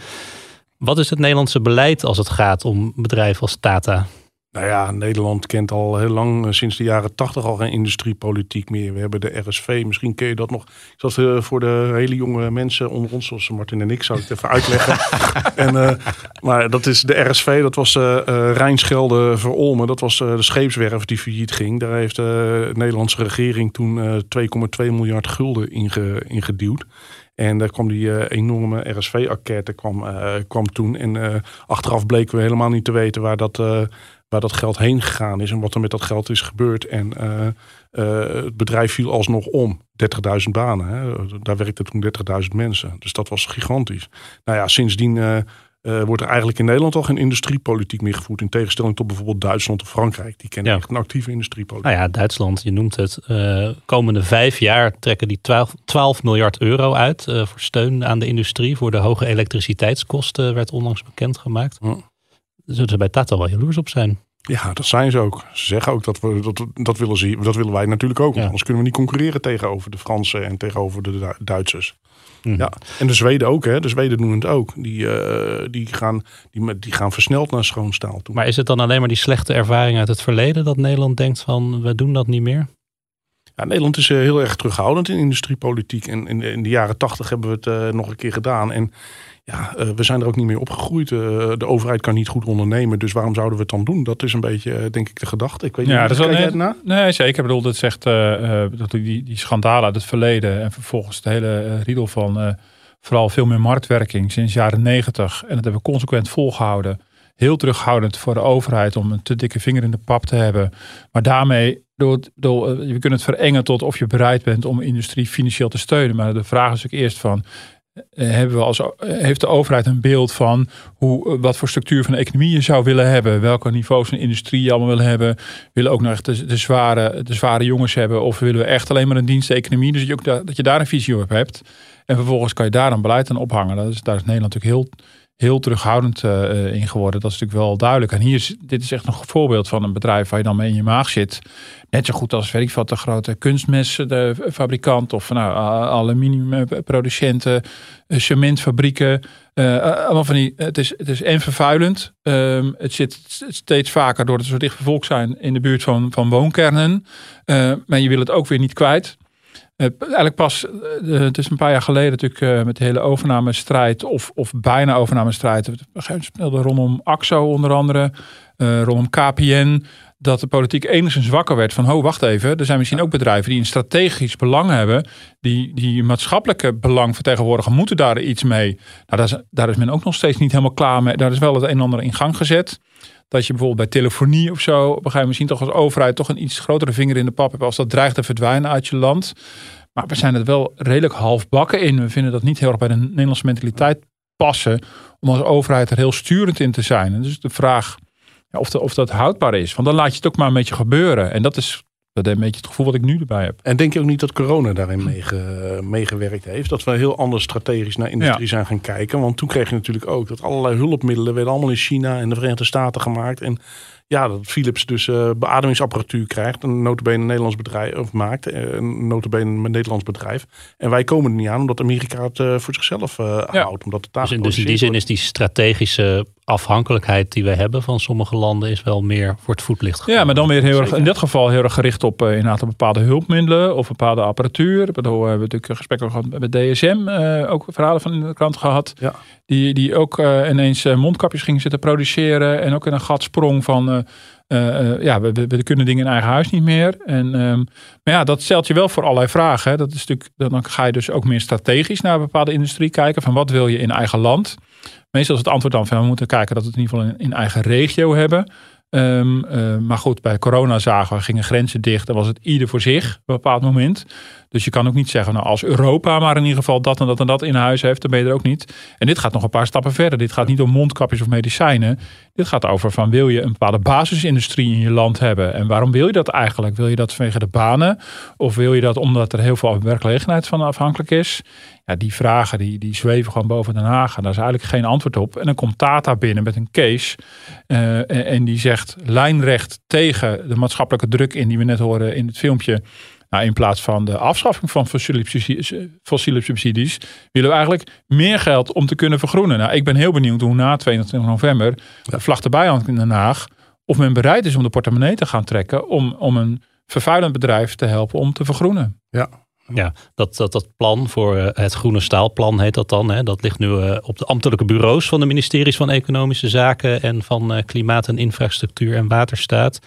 Wat is het Nederlandse beleid als het gaat om bedrijven als Tata? Nou ja, Nederland kent al heel lang, eh, sinds de jaren tachtig, al geen industriepolitiek meer. We hebben de RSV, misschien ken je dat nog. Ik zat eh, voor de hele jonge mensen onder ons, zoals Martin en ik, zou ik het even uitleggen. [laughs] en, eh, maar dat is de RSV, dat was eh Rijnschelde Verolmen. Dat was de scheepswerf die failliet ging. Daar heeft de Nederlandse regering toen eh 2,2 miljard gulden inge, ingeduwd. En daar kwam die eh, enorme RSV-enquête kwam, eh, kwam toen. En eh, achteraf bleken we helemaal niet te weten waar dat, waar dat geld heen gegaan is en wat er met dat geld is gebeurd. En het bedrijf viel alsnog om. 30.000 banen. Hè. Daar werkten toen 30.000 mensen. Dus dat was gigantisch. Nou ja, sindsdien eh, wordt er eigenlijk in Nederland al geen industriepolitiek meer gevoerd. In tegenstelling tot bijvoorbeeld Duitsland of Frankrijk. Die kennen Ja. echt een actieve industriepolitiek. Nou ja, Duitsland, je noemt het. eh, komende vijf jaar trekken die 12, 12 miljard euro uit eh, voor steun aan de industrie. Voor de hoge elektriciteitskosten werd onlangs bekendgemaakt. Ja. Zullen ze bij Tata wel jaloers op zijn? Ja, dat zijn ze ook. Ze zeggen ook dat we dat, dat willen ze, dat willen wij natuurlijk ook. Ja. Anders kunnen we niet concurreren tegenover de Fransen en tegenover de Du- Duitsers. Mhm. Ja, en de Zweden ook, hè? De Zweden doen het ook. Die, eh, die, gaan, die, die gaan versneld naar schoon staal toe. Maar is het dan alleen maar die slechte ervaring uit het verleden dat Nederland denkt van we doen dat niet meer? Ja, Nederland is eh, heel erg terughoudend in industriepolitiek. En in, in de jaren tachtig hebben we het eh, nog een keer gedaan. En ja, eh, we zijn er ook niet meer opgegroeid. Eh, de overheid kan niet goed ondernemen. Dus waarom zouden we het dan doen? Dat is een beetje, eh, denk ik, de gedachte. Ik weet niet, Ja, dat is wel kijk jij nee, ernaar? nee, zeker. Ik bedoel, dat zegt dat die, die schandalen uit het verleden en vervolgens de hele riedel van vooral veel meer marktwerking sinds jaren negentig. En dat hebben we consequent volgehouden. Heel terughoudend voor de overheid om een te dikke vinger in de pap te hebben. Maar daarmee door, door, je kunt het verengen tot of je bereid bent om industrie financieel te steunen. Maar de vraag is natuurlijk eerst van, hebben we als, eh, heeft de overheid een beeld van hoe, wat voor structuur van de economie je zou willen hebben? Welke niveaus van industrie je allemaal willen hebben? Willen ook nog echt de, de, zware, de zware jongens hebben? Of willen we echt alleen maar een diensteconomie? Dus dat je, ook dat je daar een visie op hebt. En vervolgens kan je daar een beleid aan ophangen. Dat is, daar is Nederland natuurlijk heel heel terughoudend uh, in geworden. Dat is natuurlijk wel duidelijk. En hier is, dit is echt een voorbeeld van een bedrijf waar je dan mee in je maag zit. Net zo goed als, weet ik wat, de grote kunstmestfabrikant of nou, aluminiumproducenten, eh, cementfabrieken. Uh, allemaal van die, het is, het is en vervuilend. Uh, het zit steeds vaker door het zo dicht bevolkt zijn in de buurt van, van woonkernen. Maar je wil het ook weer niet kwijt. Uh, eigenlijk pas, uh, het is een paar jaar geleden natuurlijk uh, met de hele overnamestrijd, of, of bijna overnamestrijd, speelde rondom AXO onder andere, rondom KPN, dat de politiek enigszins wakker werd van, ho, wacht even, er zijn misschien ook bedrijven die een strategisch belang hebben, die, die maatschappelijke belang vertegenwoordigen, moeten daar iets mee. Nou, daar is, daar is men ook nog steeds niet helemaal klaar mee. Daar is wel het een en ander in gang gezet. Dat je bijvoorbeeld bij telefonie of zo, op een gegeven moment toch als overheid toch een iets grotere vinger in de pap hebt als dat dreigt te verdwijnen uit je land. Maar we zijn het wel redelijk halfbakken in. We vinden dat niet heel erg bij de Nederlandse mentaliteit passen om als overheid er heel sturend in te zijn. En dus de vraag ja, of, of dat houdbaar is. Want dan laat je het ook maar een beetje gebeuren. En dat is dat is een beetje het gevoel wat ik nu erbij heb. En denk je ook niet dat corona daarin meegewerkt heeft? Dat we heel anders strategisch naar industrie zijn gaan kijken. Want toen kreeg je natuurlijk ook dat allerlei hulpmiddelen werden allemaal in China en de Verenigde Staten gemaakt. En ja, dat Philips dus uh, beademingsapparatuur krijgt. Een notabene een Nederlands bedrijf of maakt. Eh, een notabene een Nederlands bedrijf. En wij komen er niet aan omdat Amerika het uh, voor zichzelf uh, ja. houdt. Omdat het daar dus, in, dus in die zin is die strategische afhankelijkheid die we hebben van sommige landen is wel meer voor het voetlicht. Gekomen. Ja, maar dan weer heel erg, in dit geval heel erg gericht op uh, inderdaad bepaalde hulpmiddelen of bepaalde apparatuur. Ik bedoel, we hebben natuurlijk gesprekken gehad met DSM, uh, ook verhalen van in de krant gehad. Ja. Die, die ook uh, ineens mondkapjes gingen zitten produceren en ook in een gat sprong van ja, we, we, kunnen dingen in eigen huis niet meer. En, um, maar ja, dat stelt je wel voor allerlei vragen. Hè. Dat is natuurlijk, dan ga je dus ook meer strategisch naar een bepaalde industrie kijken. Van wat wil je in eigen land? Meestal is het antwoord dan van we moeten kijken dat we het in ieder geval in, in eigen regio hebben. Um, uh, maar goed, bij corona zagen we, gingen grenzen dicht. Dan was het ieder voor zich op een bepaald moment. Dus je kan ook niet zeggen, nou als Europa maar in ieder geval dat en dat en dat in huis heeft, dan ben je er ook niet. En dit gaat nog een paar stappen verder. Dit gaat niet om mondkapjes of medicijnen. Dit gaat over van wil je een bepaalde basisindustrie in je land hebben? En waarom wil je dat eigenlijk? Wil je dat vanwege de banen? Of wil je dat omdat er heel veel werkgelegenheid van afhankelijk is? Ja, die vragen die, die zweven gewoon boven Den Haag. En daar is eigenlijk geen antwoord op. En dan komt Tata binnen met een case. Uh, en, die zegt lijnrecht tegen de maatschappelijke druk in die we net hoorden in het filmpje. Nou, in plaats van de afschaffing van fossiele subsidies, fossiele subsidies, willen we eigenlijk meer geld om te kunnen vergroenen. Nou, ik ben heel benieuwd hoe na 22 november de vlag erbij hangt in Den Haag. Of men bereid is om de portemonnee te gaan trekken om, om een vervuilend bedrijf te helpen om te vergroenen. Ja, ja, dat, dat, dat plan voor eh, het groene staalplan heet dat dan. Hè? Dat ligt nu uh, op de ambtelijke bureaus van de ministeries van Economische Zaken en van uh, Klimaat en Infrastructuur en Waterstaat.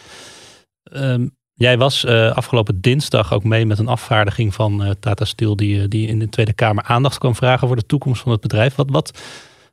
Um, Jij was afgelopen dinsdag ook mee met een afvaardiging van Tata Steel die, die in de Tweede Kamer aandacht kwam vragen voor de toekomst van het bedrijf. Wat, wat,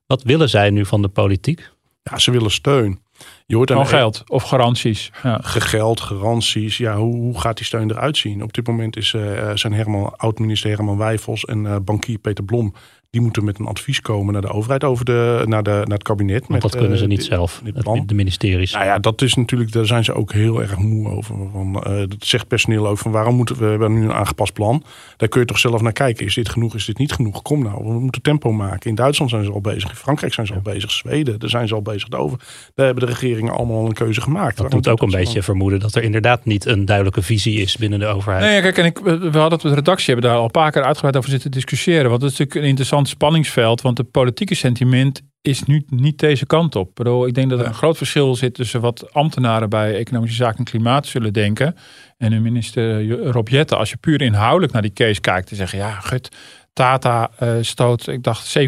wat willen zij nu van de politiek? Ja, ze willen steun. Je hoort dan geld of garanties. Ja. Geld, garanties. Ja, hoe, hoe gaat die steun eruit zien? Op dit moment is, uh, zijn Herman, oud-minister Herman Wijfels en uh, bankier Peter Blom die moeten met een advies komen naar de overheid over de, naar, de, naar het kabinet. met, dat kunnen ze niet zelf, de ministeries. Nou ja, dat is natuurlijk, daar zijn ze ook heel erg moe over. Van, uh, dat zegt personeel ook van waarom moeten we, we hebben nu een aangepast plan. Daar kun je toch zelf naar kijken. Is dit genoeg, is dit niet genoeg? Kom nou, we moeten tempo maken. In Duitsland zijn ze al bezig, in Frankrijk zijn ze al bezig, Zweden, daar zijn ze al bezig over. Daar hebben de regeringen allemaal al een keuze gemaakt. Dat doet ook een beetje vermoeden dat er inderdaad niet een duidelijke visie is binnen de overheid. Nee, kijk, en ik, we hadden het met de redactie, hebben daar al een paar keer uitgebreid over zitten discussiëren. Want het is natuurlijk een interessant spanningsveld want het politieke sentiment is nu niet deze kant op. Ik denk dat er een groot verschil zit tussen wat ambtenaren bij Economische Zaken en Klimaat zullen denken. En de minister Rob Jette, als je puur inhoudelijk naar die case kijkt, te zeggen: ja, gut, Tata uh, stoot, ik dacht, 7%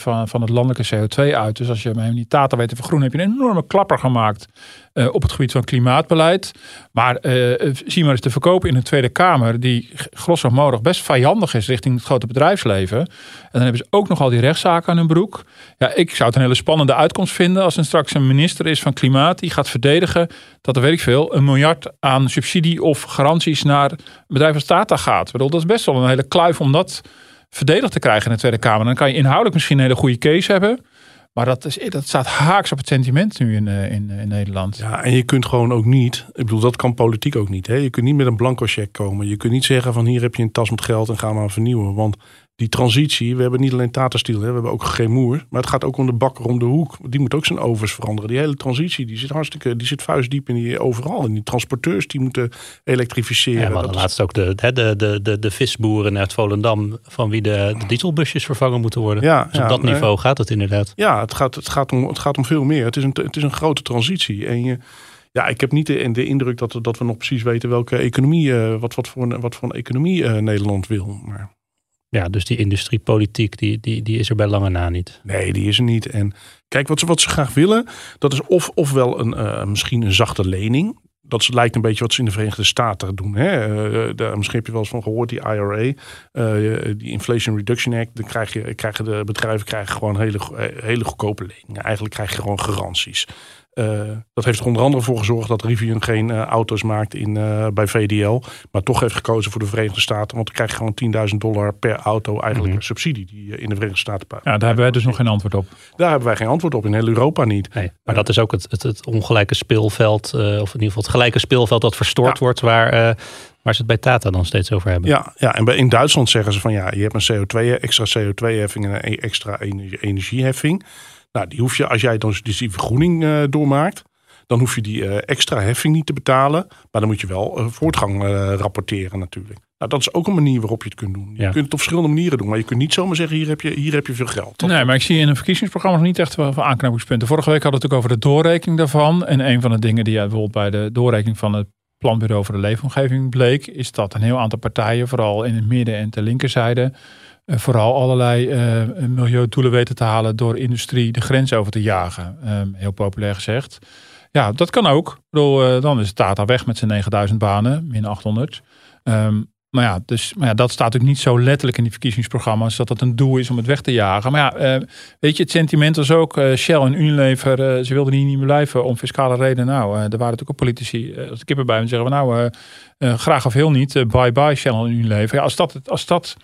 van, van het landelijke CO2 uit. Dus als je hem niet Tata weet te vergroenen, heb je een enorme klapper gemaakt uh, op het gebied van klimaatbeleid. Maar uh, zie maar eens te verkopen in de Tweede Kamer, die grosso modo best vijandig is richting het grote bedrijfsleven. En dan hebben ze ook nog al die rechtszaken aan hun broek. Ja, ik zou het een hele spannende uitkomst vinden als er straks een minister is van Klimaat die gaat verdedigen dat er, weet ik veel, een miljard aan subsidie of garanties naar bedrijven als Tata gaat. Ik bedoel, dat is best wel een hele kluif om dat verdedigd te krijgen in de Tweede Kamer. Dan kan je inhoudelijk misschien een hele goede case hebben. Maar dat, is, dat staat haaks op het sentiment nu in, eh, in, in Nederland. Ja, en je kunt gewoon ook niet, ik bedoel, dat kan politiek ook niet. Hè? Je kunt niet met een blanco cheque komen. Je kunt niet zeggen van hier heb je een tas met geld en ga maar vernieuwen. Want die transitie, we hebben niet alleen Tata Steel, hè, we hebben ook geen moer. Maar het gaat ook om de bakker om de hoek. Die moet ook zijn overs veranderen. Die hele transitie, die zit hartstikke, die zit vuistdiep in die overal. En die transporteurs, die moeten elektrificeren. Ja, maar dan laatst ook de, de, de, de, de visboeren uit Volendam, van wie de, de dieselbusjes vervangen moeten worden. Ja, dus op dat niveau gaat het inderdaad. Ja, het gaat, het, gaat om, het gaat om veel meer. Het is een, het is een grote transitie. En je... Ja, ik heb niet de, de indruk dat, dat we nog precies weten welke economie, uh, wat, wat, voor een, wat voor een economie uh, Nederland wil. Maar ja, dus die industriepolitiek, die, die, die is er bij lange na niet. Nee, die is er niet. En kijk, wat ze, wat ze graag willen, dat is of, ofwel een, uh, misschien een zachte lening. Dat lijkt een beetje wat ze in de Verenigde Staten doen. Hè? Uh, daar, misschien heb je wel eens van gehoord, die IRA, uh, die Inflation Reduction Act. Dan krijg je, krijgen de bedrijven krijgen gewoon hele, hele goedkope leningen. Eigenlijk krijg je gewoon garanties. Uh, dat heeft er onder andere voor gezorgd dat Rivian geen uh, auto's maakt in, uh, bij VDL. Maar toch heeft gekozen voor de Verenigde Staten. Want dan krijg je gewoon 10.000 dollar per auto eigenlijk mm -hmm. een subsidie die in de Verenigde Staten Ja, daar hebben wij dus nog geen antwoord op. Daar hebben wij geen antwoord op. In heel Europa niet. Nee, maar dat is ook het, het, het ongelijke speelveld. of in ieder geval het gelijke speelveld dat verstoord ja. wordt. Waar, waar ze het bij Tata dan steeds over hebben. Ja, ja en bij, in Duitsland zeggen ze van ja, je hebt een CO2, extra CO2-heffing en een extra energieheffing. Nou, die hoef je, als jij dan dus die vergroening uh, doormaakt, dan hoef je die uh, extra heffing niet te betalen. Maar dan moet je wel uh, voortgang rapporteren natuurlijk. Nou, dat is ook een manier waarop je het kunt doen. Je kunt het op verschillende manieren doen. Maar je kunt niet zomaar zeggen, hier heb je, hier heb je veel geld. Nee, maar ik zie in een verkiezingsprogramma nog niet echt wel aanknopingspunten. Vorige week hadden we het ook over de doorrekening daarvan. En een van de dingen die bijvoorbeeld bij de doorrekening van het Planbureau voor de Leefomgeving bleek, is dat een heel aantal partijen, vooral in het midden en ter linkerzijde, vooral allerlei uh, milieudoelen weten te halen door industrie de grens over te jagen. Um, heel populair gezegd. Ja, dat kan ook. Ik bedoel, dan is Tata weg met zijn 9000 banen, min 800. Um, maar ja, dus, maar ja, dat staat natuurlijk niet zo letterlijk in die verkiezingsprogramma's dat dat een doel is om het weg te jagen. Maar ja, weet je, het sentiment was ook Shell en Unilever, ze wilden hier niet meer blijven om fiscale redenen. Nou, er waren natuurlijk ook politici, als de kippen bij me zeggen we nou, graag of heel niet, bye bye Shell en Unilever. Ja, als dat, als dat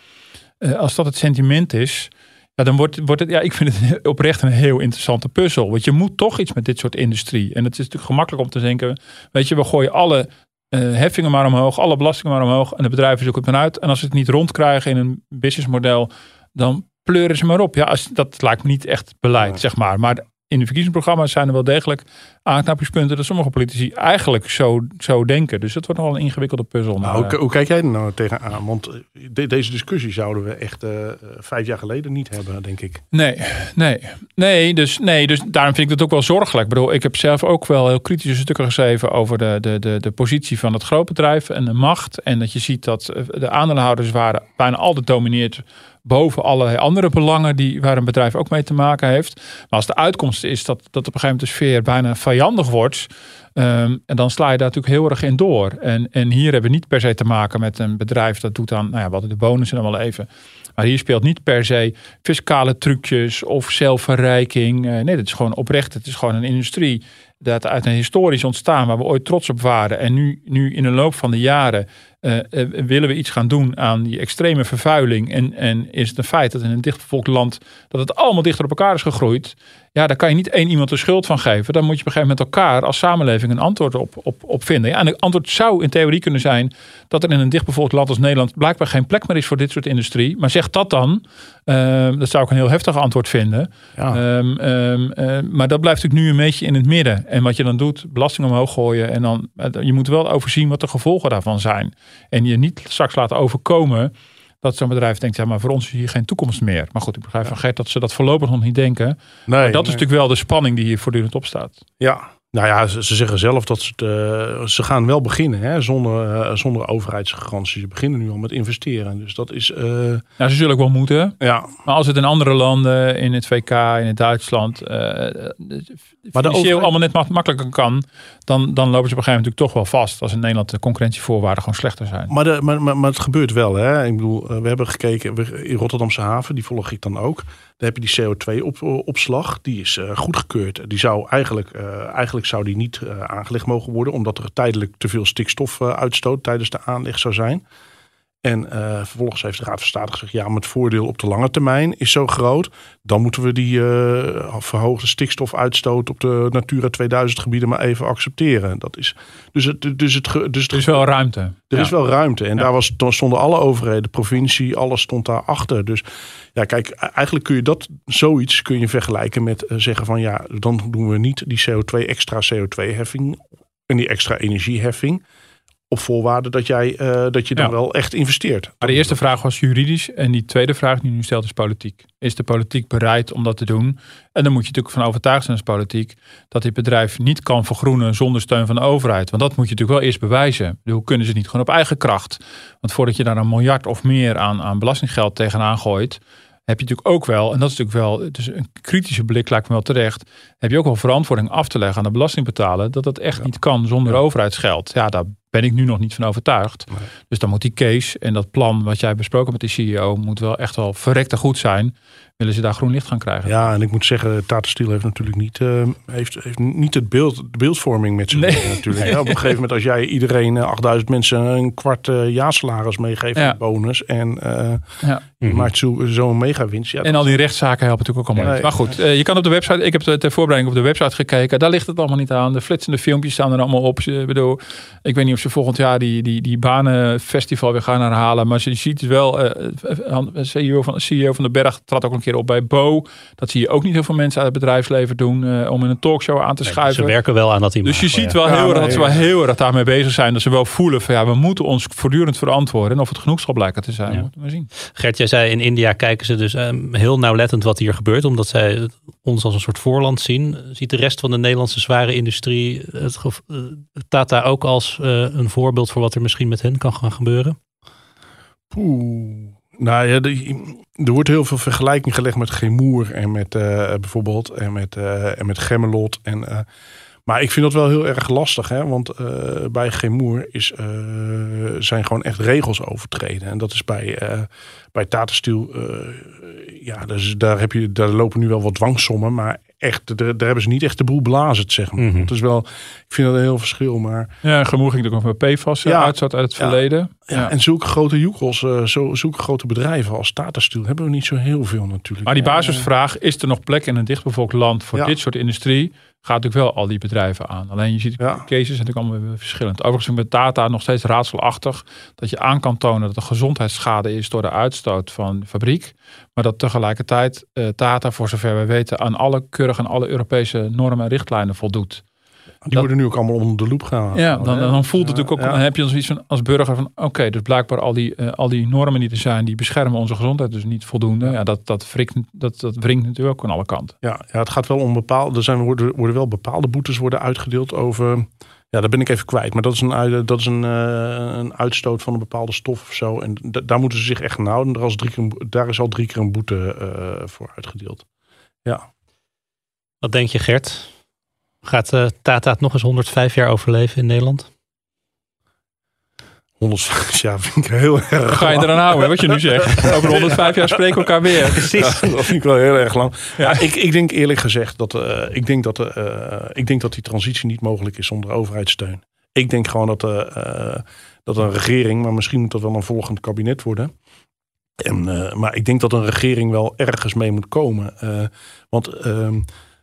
uh, als dat het sentiment is, ja, dan wordt, wordt het, ja, ik vind het [laughs] oprecht een heel interessante puzzel. Want je moet toch iets met dit soort industrie. En het is natuurlijk gemakkelijk om te denken, weet je, we gooien alle uh, heffingen maar omhoog, alle belastingen maar omhoog en de bedrijven zoeken het maar uit. En als ze het niet rondkrijgen in een businessmodel, dan pleuren ze maar op. Ja, als, dat lijkt me niet echt beleid, zeg maar. Maar in de verkiezingsprogramma's zijn er wel degelijk aanknopingspunten dat sommige politici eigenlijk zo, zo denken. Dus dat wordt nogal een ingewikkelde puzzel. Nou, hoe, hoe, kijk jij er nou tegenaan? Want de, deze discussie zouden we echt uh, vijf jaar geleden niet hebben, denk ik. Nee, nee, nee. Dus, nee, dus daarom vind ik het ook wel zorgelijk. Ik bedoel, ik heb zelf ook wel heel kritische stukken geschreven over de, de, de, de positie van het grootbedrijf en de macht. En dat je ziet dat de aandeelhouders waren bijna altijd domineerd boven allerlei andere belangen die, waar een bedrijf ook mee te maken heeft. Maar als de uitkomst is dat, dat op een gegeven moment de sfeer bijna vijandig wordt, um, en dan sla je daar natuurlijk heel erg in door. En, en hier hebben we niet per se te maken met een bedrijf dat doet aan, nou ja, wat de bonussen dan wel even. Maar hier speelt niet per se fiscale trucjes of zelfverrijking. Uh, nee, dat is gewoon oprecht. Het is gewoon een industrie dat uit een historisch ontstaan waar we ooit trots op waren. En nu, nu in de loop van de jaren uh, willen we iets gaan doen aan die extreme vervuiling. En, en is het een feit dat in een dichtbevolkt land dat het allemaal dichter op elkaar is gegroeid. Ja, daar kan je niet één iemand de schuld van geven. Dan moet je op een gegeven moment met elkaar als samenleving een antwoord op, op, op vinden. Ja, en het antwoord zou in theorie kunnen zijn dat er in een dichtbevolkt land als Nederland blijkbaar geen plek meer is voor dit soort industrie. Maar zeg dat dan. Uh, dat zou ik een heel heftig antwoord vinden. Ja. Um, um, uh, maar dat blijft natuurlijk nu een beetje in het midden. En wat je dan doet, belasting omhoog gooien. En dan, je moet wel overzien wat de gevolgen daarvan zijn. En je niet straks laten overkomen dat zo'n bedrijf denkt, ja, maar voor ons is hier geen toekomst meer. Maar goed, ik begrijp van Gert dat ze dat voorlopig nog niet denken. Nee, maar dat is natuurlijk wel de spanning die hier voortdurend op staat. Ja, Nou ja, ze, ze zeggen zelf dat ze, het, eh, ze gaan wel beginnen hè, zonder, eh, zonder overheidsgarantie. Ze beginnen nu al met investeren. Dus dat is. Ja, ze zullen ook wel moeten. ja, Maar als het in andere landen, in het VK, in het Duitsland, eh Maar overheid- allemaal net mak- makkelijker kan, dan, dan lopen ze op een gegeven moment natuurlijk toch wel vast. Als in Nederland de concurrentievoorwaarden gewoon slechter zijn. maar, de, maar, maar, maar het gebeurt wel. Hè. Ik bedoel, we hebben gekeken we- in Rotterdamse haven, die volg ik dan ook. Daar heb je die CO2-opslag. Die is eh, goedgekeurd. Die zou eigenlijk, eh, eigenlijk zou die niet eh, aangelegd mogen worden, omdat er tijdelijk te veel stikstof eh, uitstoot tijdens de aanleg zou zijn. En eh, vervolgens heeft de Raad van State gezegd: ja, maar het voordeel op de lange termijn is zo groot. Dan moeten we die eh, verhoogde stikstofuitstoot op de Natura 2000 gebieden maar even accepteren. Dat is, dus het, dus het, dus het Er is wel ruimte. er Ja. is wel ruimte. En Ja. daar was, toen stonden alle overheden, de provincie, alles stond daarachter. Dus ja, kijk, eigenlijk kun je dat zoiets kun je vergelijken met eh, zeggen van ja, dan doen we niet die CO2 extra CO2-heffing en die extra energieheffing. Op voorwaarde dat, jij, eh, dat je dan Ja. wel echt investeert. Maar de eerste vraag was juridisch en die tweede vraag die nu stelt is politiek. Is de politiek bereid om dat te doen? En dan moet je natuurlijk van overtuigd zijn als politiek dat dit bedrijf niet kan vergroenen zonder steun van de overheid. Want dat moet je natuurlijk wel eerst bewijzen. Hoe kunnen ze het niet gewoon op eigen kracht? Want voordat je daar een miljard of meer aan, aan belastinggeld tegenaan gooit, heb je natuurlijk ook wel, en dat is natuurlijk wel dus een kritische blik lijkt me wel terecht, heb je ook wel verantwoording af te leggen aan de belastingbetaler dat dat echt niet kan zonder overheidsgeld. Ja, daar ben ik nu nog niet van overtuigd. Dus dan moet die case en dat plan wat jij besproken met de CEO moet wel echt wel verrekte goed zijn. Willen ze daar groen licht gaan krijgen? Ja, en ik moet zeggen, Tata Steel heeft natuurlijk niet, eh, heeft, heeft niet het beeld, de beeldvorming met zich Nee. mee natuurlijk. Ja, op een gegeven moment als jij iedereen, eh, 8000 mensen, een kwart eh jaarsalaris meegeeft, Ja. een bonus. En eh Ja. je maakt zo- zo'n mega winst. Ja, En al die rechtszaken helpen natuurlijk ook allemaal Nee. Maar goed, eh, je kan op de website, ik heb de- ter voorbereiding op de website gekeken. Daar ligt het allemaal niet aan. De flitsende filmpjes staan er allemaal op. Ik bedoel, ik weet niet of ze volgend jaar die, die, die banenfestival weer gaan herhalen. Maar je ziet wel, eh, eh, CEO, van, CEO van de Berg trad ook een keer op bij Bo. Dat zie je ook niet heel veel mensen uit het bedrijfsleven doen. eh, om in een talkshow aan te Ze schuiven. werken wel aan dat imago. Dus je ziet ja. wel Ja, heel erg dat ze wel heel erg daarmee bezig zijn. Dat ze wel voelen van ja, we moeten ons voortdurend verantwoorden. En of het genoeg zal blijken te zijn, Ja. moeten we zien. Gert, jij zei in India kijken ze dus ehm, heel nauwlettend wat hier gebeurt. Omdat zij ons als een soort voorland zien. Ziet de rest van de Nederlandse zware industrie het eh, Tata ook als eh, een voorbeeld voor wat er misschien met hen kan gaan gebeuren? Poeh. Nou ja, er wordt heel veel vergelijking gelegd met Gemoer en met eh, bijvoorbeeld en met, eh, en met Gemmelot. En, eh, maar ik vind dat wel heel erg lastig, hè? want bij Gemoer is, zijn gewoon echt regels overtreden. En dat is bij, bij eh, ja, dus daar, heb je, daar lopen nu wel wat dwangsommen, maar echt, daar, daar hebben ze niet echt de boel blazen, zeg maar. Mhm. Dat is wel, ik vind dat een heel verschil, maar Ja, en Gemoer ging natuurlijk nog met PFAS Ja. ja. uitzat uit het Ja. verleden. ja, en zulke grote joekels, eh, zo, zulke grote bedrijven als Tata Steel hebben we niet zo heel veel natuurlijk. Maar die basisvraag, is er nog plek in een dichtbevolkt land voor dit soort industrie? Gaat natuurlijk wel al die bedrijven aan. Alleen je ziet, de Ja. cases zijn natuurlijk allemaal weer verschillend. Overigens is met Tata nog steeds raadselachtig dat je aan kan tonen dat er gezondheidsschade is door de uitstoot van de fabriek. Maar dat tegelijkertijd eh, Tata, voor zover we weten, aan alle keurig en alle Europese normen en richtlijnen voldoet. Die worden nu ook allemaal onder de loep gehaald. Ja, dan, dan voelt het natuurlijk ook, Ja. dan heb je zoiets van als burger van oké, dus blijkbaar al die, eh, al die normen die er zijn, die beschermen onze gezondheid dus niet voldoende. Ja, dat, dat, wringt, dat, dat wringt natuurlijk ook aan alle kanten. Ja, ja, het gaat wel om bepaalde. Er zijn, worden, worden wel bepaalde boetes worden uitgedeeld over. Ja, daar ben ik even kwijt. Maar dat is een, uit- dat is een, eh, een uitstoot van een bepaalde stof of zo. En da- daar moeten ze zich echt aan houden. Daar is, drie keer, daar is al drie keer een boete eh, voor uitgedeeld. Ja. Wat denk je Gert? Gaat eh, Tata het nog eens 105 jaar overleven in Nederland? 105 jaar vind ik heel erg. Ga je lang. eraan houden, wat je nu zegt? Over 105 jaar spreken we elkaar weer. Precies. dat vind ik wel heel erg lang. Ja. ik, ik denk eerlijk gezegd dat, eh, ik, denk dat, eh, ik denk dat die transitie niet mogelijk is zonder overheidssteun. Ik denk gewoon dat, eh, eh, dat een regering, maar misschien moet dat wel een volgend kabinet worden. En, eh, maar ik denk dat een regering wel ergens mee moet komen. Eh, want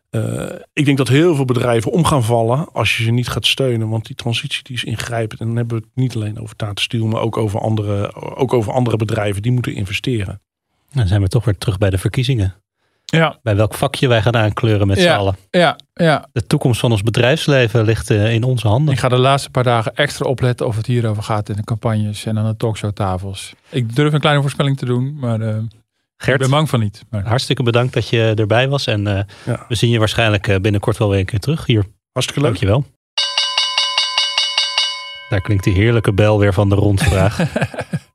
eh, ik denk dat heel veel bedrijven om gaan vallen als je ze niet gaat steunen. Want die transitie die is ingrijpend. En dan hebben we het niet alleen over Tata Steel, maar ook over andere, ook over andere bedrijven die moeten investeren. Dan zijn we toch weer terug bij de verkiezingen. Ja, Bij welk vakje wij gaan aankleuren met Ja. z'n allen. ja, ja. De toekomst van ons bedrijfsleven ligt eh, in onze handen. Ik ga de laatste paar dagen extra opletten of het hierover gaat in de campagnes en aan de talkshowtafels. Ik durf een kleine voorspelling te doen, maar eh, ik Gert, ben bang van niet. Maar, hartstikke bedankt dat je erbij was. En eh, Ja. we zien je waarschijnlijk eh, binnenkort wel weer een keer terug hier. Hartstikke leuk. Dankjewel. Daar klinkt die heerlijke bel weer van de rondvraag. [laughs]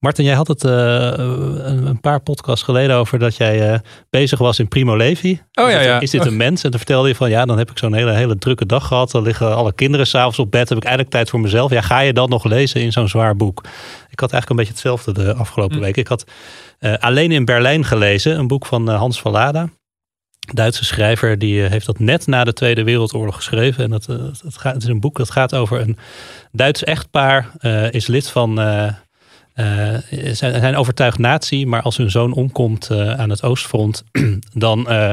Martin, jij had het uh, een, paar podcasts geleden over dat jij uh, bezig was in Primo Levi. Oh is ja, dit, ja. Is dit een mens? En dan vertelde je van ja, dan heb ik zo'n hele, hele drukke dag gehad. Dan liggen alle kinderen s'avonds op bed. Heb ik eigenlijk tijd voor mezelf. Ja, ga je dan nog lezen in zo'n zwaar boek? Ik had eigenlijk een beetje hetzelfde de afgelopen Hm. week. Ik had uh, Alleen in Berlijn gelezen. Een boek van Hans van Lada. Duitse schrijver, die heeft dat net na de Tweede Wereldoorlog geschreven. En dat, dat gaat, het is een boek dat gaat over een Duits echtpaar. is lid van... Uh, zijn, zijn overtuigd nazi, maar als hun zoon omkomt uh, aan het oostfront, [clears throat] dan uh,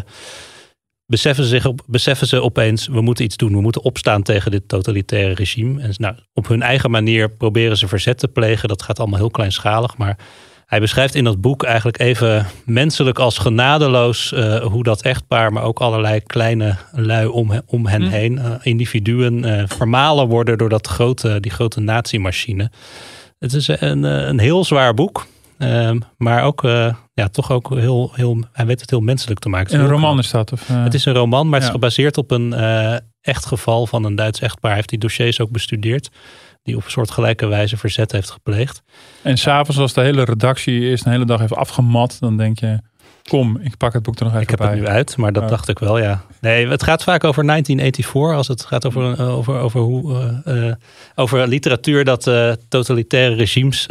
beseffen, ze zich op, beseffen ze opeens, we moeten iets doen. We moeten opstaan tegen dit totalitaire regime. En nou, op hun eigen manier proberen ze verzet te plegen. Dat gaat allemaal heel kleinschalig, maar hij beschrijft in dat boek eigenlijk even menselijk als genadeloos hoe dat echtpaar, maar ook allerlei kleine lui om, om hen Hm. heen, individuen, vermalen worden door dat grote, die grote nazi-machine. Het is een, een heel zwaar boek. Um, maar ook, uh, ja, toch ook heel, heel, hij weet het heel menselijk te maken. Een roman is dat? Of, uh... Het is een roman, maar het is gebaseerd op een uh, echt geval van een Duits echtpaar. Hij heeft die dossiers ook bestudeerd. Die op een soort gelijke wijze verzet heeft gepleegd. En s'avonds als de hele redactie eerst een hele dag heeft afgemat. Dan denk je, kom, ik pak het boek er nog even Ik heb bij. het nu uit, maar dat dacht ik wel, ja. Nee, het gaat vaak over 1984. Als het gaat over, uh, over, over, hoe, uh, over literatuur dat uh, totalitaire regimes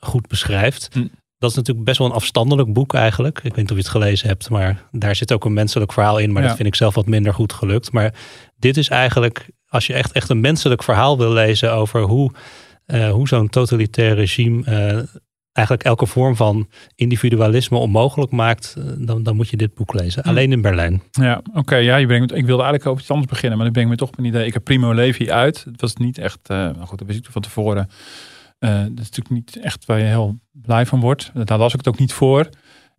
goed beschrijft. Hm. Dat is natuurlijk best wel een afstandelijk boek eigenlijk. Ik weet niet of je het gelezen hebt, maar daar zit ook een menselijk verhaal in. Maar Ja. dat vind ik zelf wat minder goed gelukt. Maar dit is eigenlijk, als je echt, echt een menselijk verhaal wil lezen over hoe, hoe zo'n totalitair regime eigenlijk elke vorm van individualisme onmogelijk maakt, uh, dan, dan moet je dit boek lezen. Hm. Alleen in Berlijn. Ja, oké. ja, je brengt, ik wilde eigenlijk over iets anders beginnen, maar dan breng ik me toch op een idee. Ik heb Primo Levi uit. Het was niet echt, uh, nou goed, dat wist ik van tevoren. Uh, dat is natuurlijk niet echt waar je heel blij van wordt. Daar las ik het ook niet voor.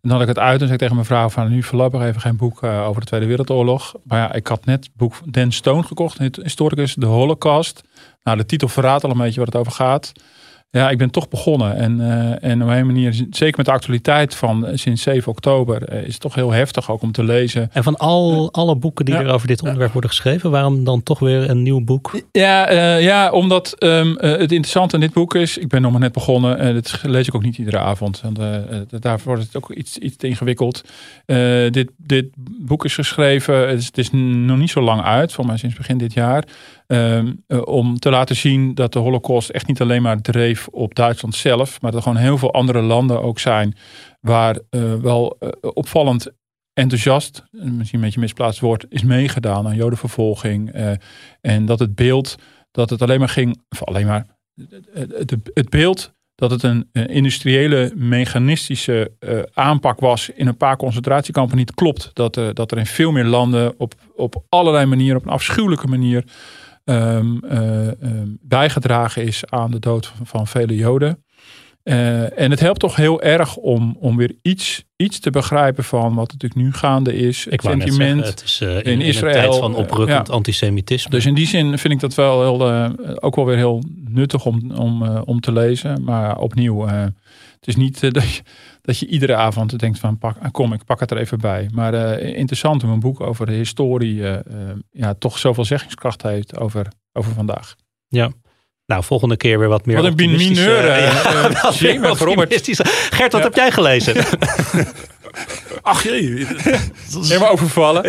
En dan had ik het uit en zei ik tegen mijn vrouw van nu voorlopig even geen boek uh, over de Tweede Wereldoorlog. Maar ja, ik had net het boek van Dan Stone gekocht, het historicus De Holocaust. Nou, de titel verraadt al een beetje wat het over gaat. Ja, ik ben toch begonnen. En, uh, en op een manier, zeker met de actualiteit van uh, sinds 7 oktober, uh, is het toch heel heftig ook om te lezen. En van al, alle boeken die ja. er over dit onderwerp worden geschreven, waarom dan toch weer een nieuw boek? Ja, ja omdat um, het interessante aan dit boek is, ik ben nog maar net begonnen, en dat lees ik ook niet iedere avond. Want daar wordt het ook iets, iets te ingewikkeld. dit, dit boek is geschreven, het is, het is nog niet zo lang uit, voor mij sinds begin dit jaar. Um, uh, om te laten zien dat de Holocaust echt niet alleen maar dreef op Duitsland zelf, maar dat er gewoon heel veel andere landen ook zijn waar uh, wel uh, opvallend enthousiast, misschien een beetje misplaatst woord, is meegedaan aan jodenvervolging. en dat het beeld dat het alleen maar ging, of alleen maar het, het beeld dat het een industriële, mechanistische aanpak was in een paar concentratiekampen niet klopt. Dat, dat er in veel meer landen op, op allerlei manieren, op een afschuwelijke manier, um, bijgedragen is aan de dood van, van vele Joden. Uh, en het helpt toch heel erg om, om weer iets, iets te begrijpen van wat natuurlijk nu gaande is. Ik het sentiment zeggen, het is, uh, in, in, Israël. In tijd van oprukkend ja. antisemitisme. Dus in die zin vind ik dat wel heel, ook wel weer heel nuttig om, om, om te lezen. Maar opnieuw, het is niet [laughs] dat, je, dat je iedere avond denkt van pak, ah, kom, ik pak het er even bij. Maar interessant om een boek over de historie ja, toch zoveel zeggingskracht heeft over, over vandaag. Ja. Nou, volgende keer weer wat meer. Wat een mineur. Uh, ja, uh, [laughs] wat Gert, wat ja. heb jij gelezen? Ach jee. Helemaal overvallen.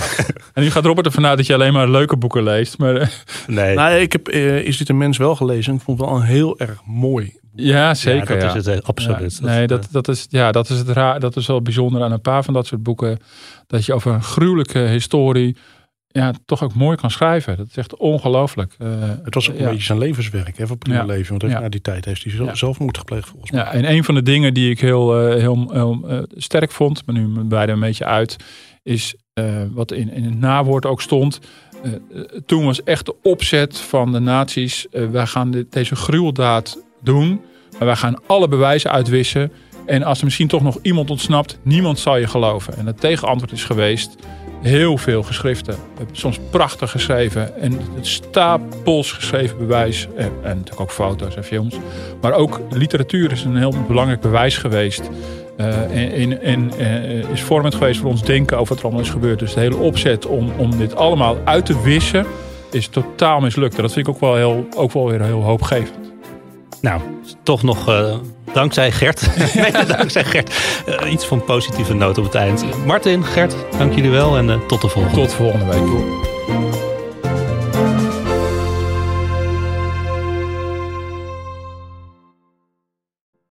[laughs] en nu gaat Robert ervan uit dat je alleen maar leuke boeken leest. Maar, nee. Nou, ik heb uh, Is dit een mens wel gelezen. Ik vond het wel een heel erg mooi. Ja, zeker. Ja, dat ja. is het absoluut. Ja, nee, dat, dat, is, ja, dat is het raar. Dat is wel bijzonder aan een paar van dat soort boeken. Dat je over een gruwelijke historie ja, toch ook mooi kan schrijven. Dat is echt ongelooflijk. Uh, het was ook een ja. beetje zijn levenswerk, hè, van prima leven. Want Ja. na die tijd heeft hij zelf, Ja. zelfmoord gepleegd volgens mij. Ja, en een van de dingen die ik heel, uh, heel, heel uh, sterk vond, maar nu beide een beetje uit, is wat in, in het nawoord ook stond. Toen was echt de opzet van de nazi's, wij gaan dit, deze gruweldaad doen, maar wij gaan alle bewijzen uitwissen. En als er misschien toch nog iemand ontsnapt, niemand zal je geloven. En het tegenantwoord is geweest, heel veel geschriften. Soms prachtig geschreven. En stapels geschreven bewijs. En, en natuurlijk ook foto's en films. Maar ook literatuur is een heel belangrijk bewijs geweest. en, en, en is vormend geweest voor ons denken over wat er allemaal is gebeurd. Dus de hele opzet om, om dit allemaal uit te wissen is totaal mislukt. En dat vind ik ook wel, heel, ook wel weer heel hoopgevend. Nou, toch nog uh, dankzij Gert. [laughs] nee, [laughs] dankzij Gert. Uh, iets van positieve noot op het eind. Martin, Gert, dank jullie wel en uh, tot de volgende. Tot volgende week.